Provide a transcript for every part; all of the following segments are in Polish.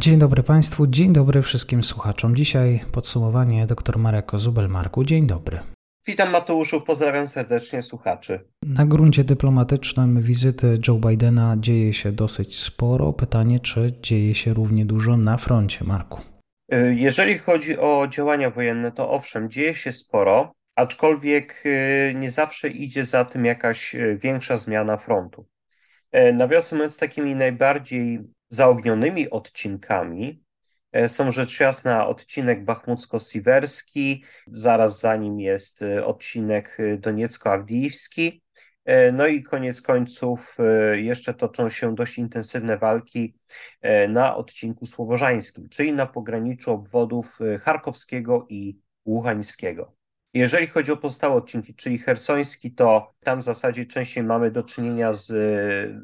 Dzień dobry Państwu, dzień dobry wszystkim słuchaczom. Dzisiaj podsumowanie dr Marek Zubel-Marku. Dzień dobry. Witam Mateuszu, pozdrawiam serdecznie słuchaczy. Na gruncie dyplomatycznym wizyty Joe Bidena dzieje się dosyć sporo. Pytanie, czy dzieje się równie dużo na froncie, Marku? Y, jeżeli chodzi o działania wojenne, to owszem, dzieje się sporo, aczkolwiek y, nie zawsze idzie za tym jakaś y, większa zmiana frontu. Nawiasem mówiąc, takimi najbardziej zaognionymi odcinkami. E, są rzecz jasna odcinek bachmucko-siwerski, zaraz za nim jest e, odcinek e, doniecko-awdijski, no i koniec końców jeszcze toczą się dość intensywne walki na odcinku słowożańskim, czyli na pograniczu obwodów charkowskiego i łuchańskiego. Jeżeli chodzi o pozostałe odcinki, czyli hersoński, to tam w zasadzie częściej mamy do czynienia z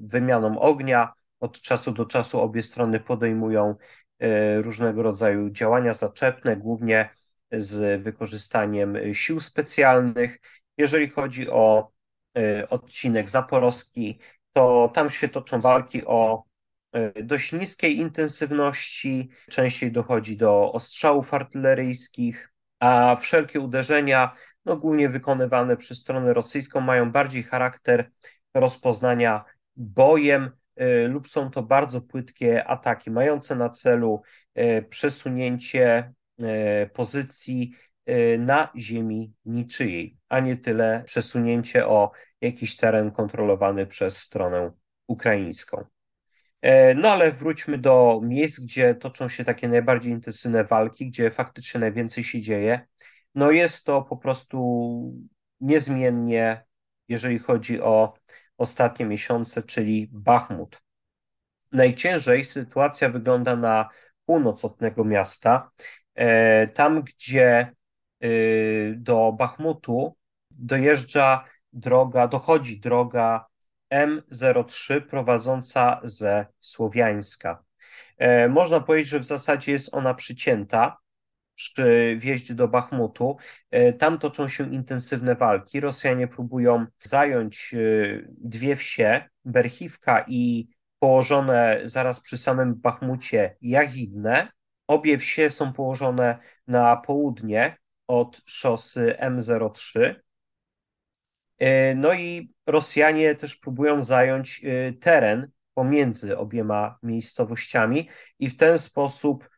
wymianą ognia, od czasu do czasu obie strony podejmują e, różnego rodzaju działania zaczepne, głównie z wykorzystaniem sił specjalnych. Jeżeli chodzi o e, odcinek zaporowski, to tam się toczą walki o e, dość niskiej intensywności, częściej dochodzi do ostrzałów artyleryjskich, a wszelkie uderzenia, no głównie wykonywane przez stronę rosyjską, mają bardziej charakter rozpoznania bojem, E, lub są to bardzo płytkie ataki mające na celu e, przesunięcie e, pozycji na ziemi niczyjej, a nie tyle przesunięcie o jakiś teren kontrolowany przez stronę ukraińską. No ale wróćmy do miejsc, gdzie toczą się takie najbardziej intensywne walki, gdzie faktycznie najwięcej się dzieje. No jest to po prostu niezmiennie, jeżeli chodzi o ostatnie miesiące, czyli Bachmut. Najciężej sytuacja wygląda na północ od tego miasta, e, tam gdzie e, do Bachmutu dojeżdża droga, dochodzi droga M03 prowadząca ze Słowiańska. E, można powiedzieć, że w zasadzie jest ona przycięta przy do Bachmutu. E, tam toczą się intensywne walki. Rosjanie próbują zająć e, dwie wsie, Berchiwka i położone zaraz przy samym Bachmucie Jachidne. Obie wsie są położone na południe od szosy M03. E, no i Rosjanie też próbują zająć teren pomiędzy obiema miejscowościami i w ten sposób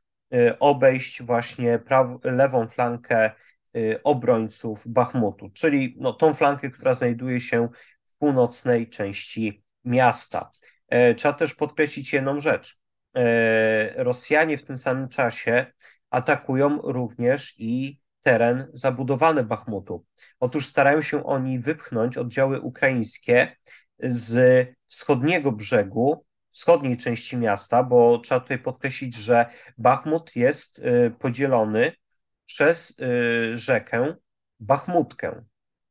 obejść właśnie lewą flankę y, obrońców Bachmutu, czyli no, tą flankę, która znajduje się w północnej części miasta. E, trzeba też podkreślić jedną rzecz. E, Rosjanie w tym samym czasie atakują również i teren zabudowany Bachmutu. Otóż starają się oni wypchnąć oddziały ukraińskie z wschodniego brzegu wschodniej części miasta, bo trzeba tutaj podkreślić, że Bachmut jest y, podzielony przez y, rzekę Bachmutkę.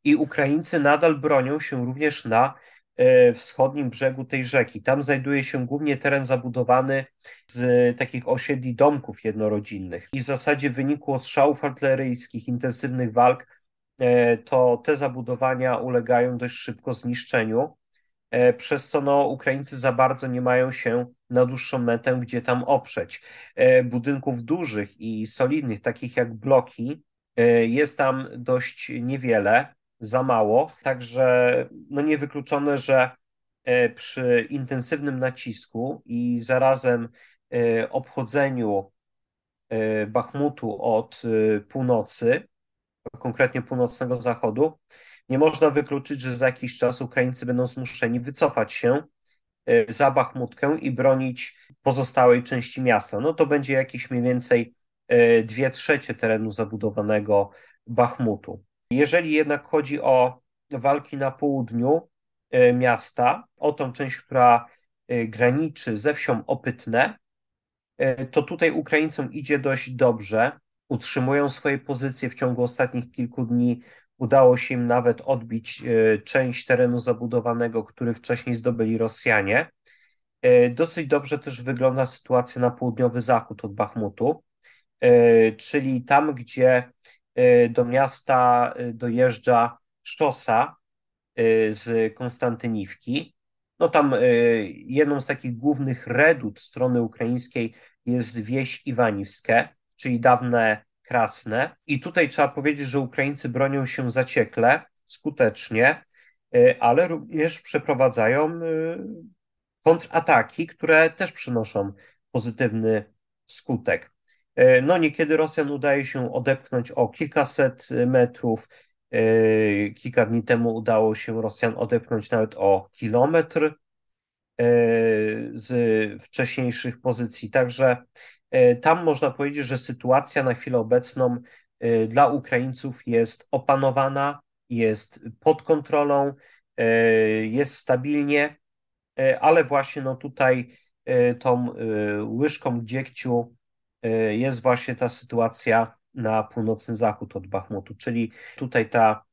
I Ukraińcy nadal bronią się również na y, wschodnim brzegu tej rzeki. Tam znajduje się głównie teren zabudowany z takich osiedli domków jednorodzinnych. I w zasadzie w wyniku ostrzałów artyleryjskich, intensywnych walk, to te zabudowania ulegają dość szybko zniszczeniu. E, przez co no, Ukraińcy za bardzo nie mają się na dłuższą metę, gdzie tam oprzeć. E, budynków dużych i solidnych, takich jak bloki, e, jest tam dość niewiele, za mało, także no niewykluczone, że przy intensywnym nacisku i zarazem obchodzeniu Bachmutu od północy, konkretnie północnego zachodu, nie można wykluczyć, że za jakiś czas Ukraińcy będą zmuszeni wycofać się e, za Bachmutkę i bronić pozostałej części miasta. No to będzie jakieś mniej więcej e, dwie trzecie terenu zabudowanego Bachmutu. Jeżeli jednak chodzi o walki na południu e, miasta, o tą część, która graniczy ze wsią Opytne, to tutaj Ukraińcom idzie dość dobrze. Utrzymują swoje pozycje w ciągu ostatnich kilku dni Udało się im nawet odbić e, część terenu zabudowanego, który wcześniej zdobyli Rosjanie. E, dosyć dobrze też wygląda sytuacja na południowy zachód od Bachmutu, e, czyli tam, gdzie do miasta dojeżdża szosa z Konstantyniwki. No tam jedną z takich głównych redut strony ukraińskiej jest wieś Iwaniwskie, czyli dawne Krasne. I tutaj trzeba powiedzieć, że Ukraińcy bronią się zaciekle, skutecznie, y, ale również przeprowadzają y, kontrataki, które też przynoszą pozytywny skutek. Y, no niekiedy Rosjan udaje się odepchnąć o kilkaset metrów. Kilka dni temu udało się Rosjan odepchnąć nawet o kilometr z wcześniejszych pozycji. Także E, tam można powiedzieć, że sytuacja na chwilę obecną e, dla Ukraińców jest opanowana, jest pod kontrolą, e, jest stabilnie, ale właśnie no tutaj tą łyżką dziegciu jest właśnie ta sytuacja na północny zachód od Bachmutu, czyli tutaj ta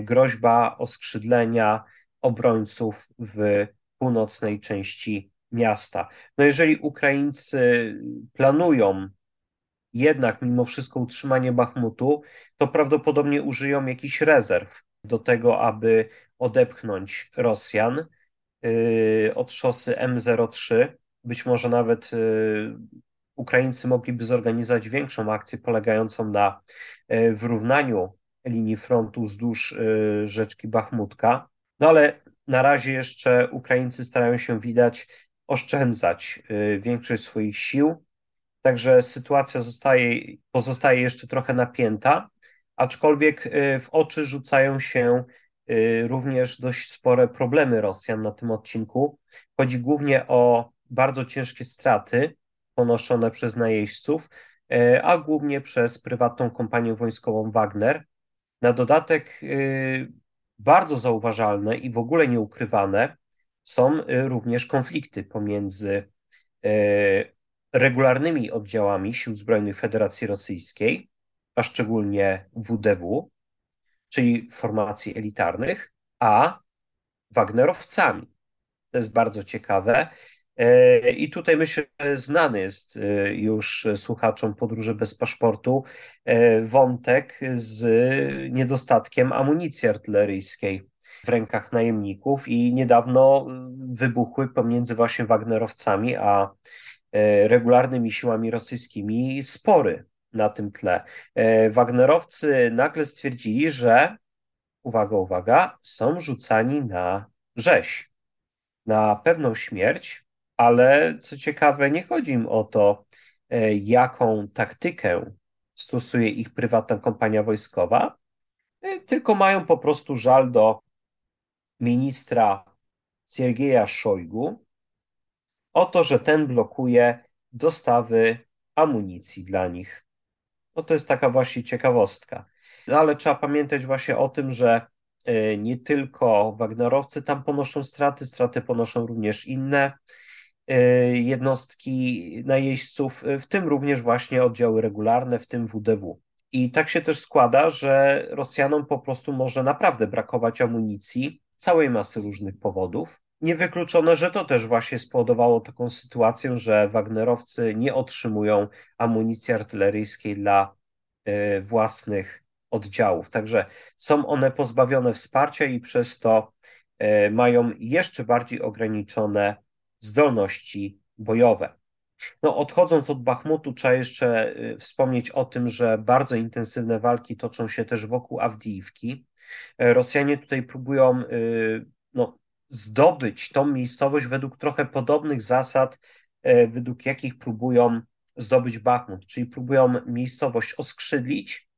groźba oskrzydlenia obrońców w północnej części miasta. No jeżeli Ukraińcy planują jednak mimo wszystko utrzymanie Bachmutu, to prawdopodobnie użyją jakichś rezerw do tego, aby odepchnąć Rosjan yy, od szosy M03. Być może nawet yy, Ukraińcy mogliby zorganizować większą akcję polegającą na yy, wyrównaniu linii frontu wzdłuż rzeczki Bachmutka. No ale na razie jeszcze Ukraińcy starają się widać oszczędzać y, większość swoich sił. Także sytuacja zostaje, pozostaje jeszcze trochę napięta, aczkolwiek y, w oczy rzucają się y, również dość spore problemy Rosjan na tym odcinku. Chodzi głównie o bardzo ciężkie straty ponoszone przez najeźdźców, a głównie przez prywatną kompanię wojskową Wagner. Na dodatek bardzo zauważalne i w ogóle nieukrywane są y, również konflikty pomiędzy y, regularnymi oddziałami Sił Zbrojnych Federacji Rosyjskiej, a szczególnie WDW, czyli formacji elitarnych, a Wagnerowcami. To jest bardzo ciekawe. Y, I tutaj myślę, że znany jest już słuchaczom podróży bez paszportu wątek z niedostatkiem amunicji artyleryjskiej w rękach najemników i niedawno wybuchły pomiędzy właśnie Wagnerowcami a e, regularnymi siłami rosyjskimi spory na tym tle. E, Wagnerowcy nagle stwierdzili, że uwaga, uwaga, są rzucani na rzeź, na pewną śmierć, ale co ciekawe, nie chodzi im o to, e, jaką taktykę stosuje ich prywatna kompania wojskowa, tylko mają po prostu żal do ministra Siergieja Szojgu o to, że ten blokuje dostawy amunicji dla nich. No to jest taka właśnie ciekawostka. No ale trzeba pamiętać właśnie o tym, że e, nie tylko Wagnerowcy tam ponoszą straty, straty ponoszą również inne e, jednostki najeźdźców, w tym również właśnie oddziały regularne, w tym WDW. I tak się też składa, że Rosjanom po prostu może naprawdę brakować amunicji całej masy różnych powodów. Niewykluczone, że to też właśnie spowodowało taką sytuację, że Wagnerowcy nie otrzymują amunicji artyleryjskiej dla y, własnych oddziałów. Także są one pozbawione wsparcia i przez to y, mają jeszcze bardziej ograniczone zdolności bojowe. No, odchodząc od Bachmutu, trzeba jeszcze y, wspomnieć o tym, że bardzo intensywne walki toczą się też wokół Awdijiwki. E, Rosjanie tutaj próbują y, no, zdobyć tą miejscowość według trochę podobnych zasad, e, według jakich próbują zdobyć Bachmut, czyli próbują miejscowość oskrzydlić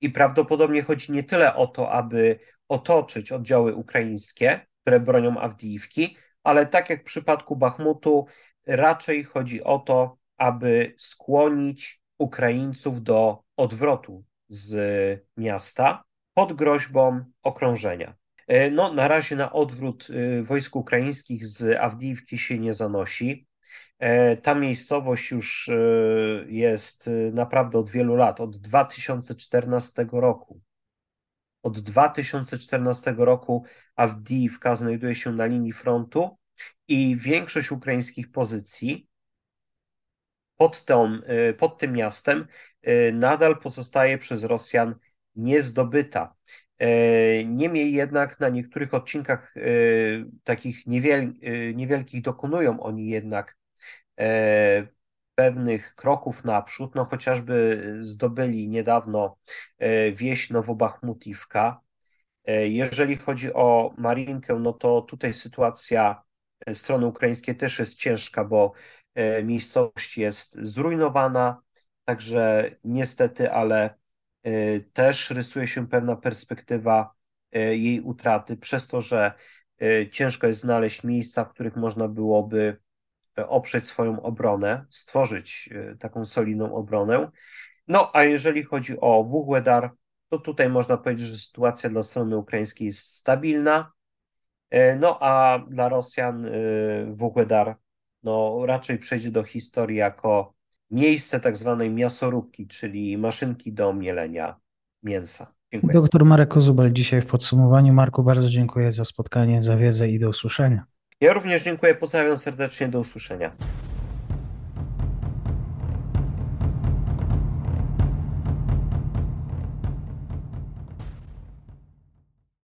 i prawdopodobnie chodzi nie tyle o to, aby otoczyć oddziały ukraińskie, które bronią Awdijiwki, ale tak jak w przypadku Bachmutu, raczej chodzi o to, aby skłonić Ukraińców do odwrotu z miasta pod groźbą okrążenia. E, no, na razie na odwrót e, wojsk ukraińskich z Awdijiwki się nie zanosi. E, ta miejscowość już jest naprawdę od wielu lat, od 2014 roku. Od 2014 roku Awdijiwka znajduje się na linii frontu i większość ukraińskich pozycji pod, tą, pod tym miastem nadal pozostaje przez Rosjan niezdobyta. E, niemniej jednak na niektórych odcinkach takich niewiel, niewielkich dokonują oni jednak pewnych kroków naprzód, no chociażby zdobyli niedawno wieś Nowobachmutówka. Jeżeli chodzi o Marinkę, no to tutaj sytuacja strony ukraińskiej też jest ciężka, bo miejscowość jest zrujnowana, także niestety, ale też rysuje się pewna perspektywa jej utraty, przez to, że ciężko jest znaleźć miejsca, w których można byłoby oprzeć swoją obronę, stworzyć taką solidną obronę. No a jeżeli chodzi o Wuhłedar, to tutaj można powiedzieć, że sytuacja dla strony ukraińskiej jest stabilna, no a dla Rosjan Wuhłedar no, raczej przejdzie do historii jako miejsce tak zwanej miasoróbki, czyli maszynki do mielenia mięsa. Dziękuję. Doktor Marek Kozubel dzisiaj w podsumowaniu. Marku, bardzo dziękuję za spotkanie, za wiedzę i do usłyszenia. Ja również dziękuję, pozdrawiam serdecznie, do usłyszenia.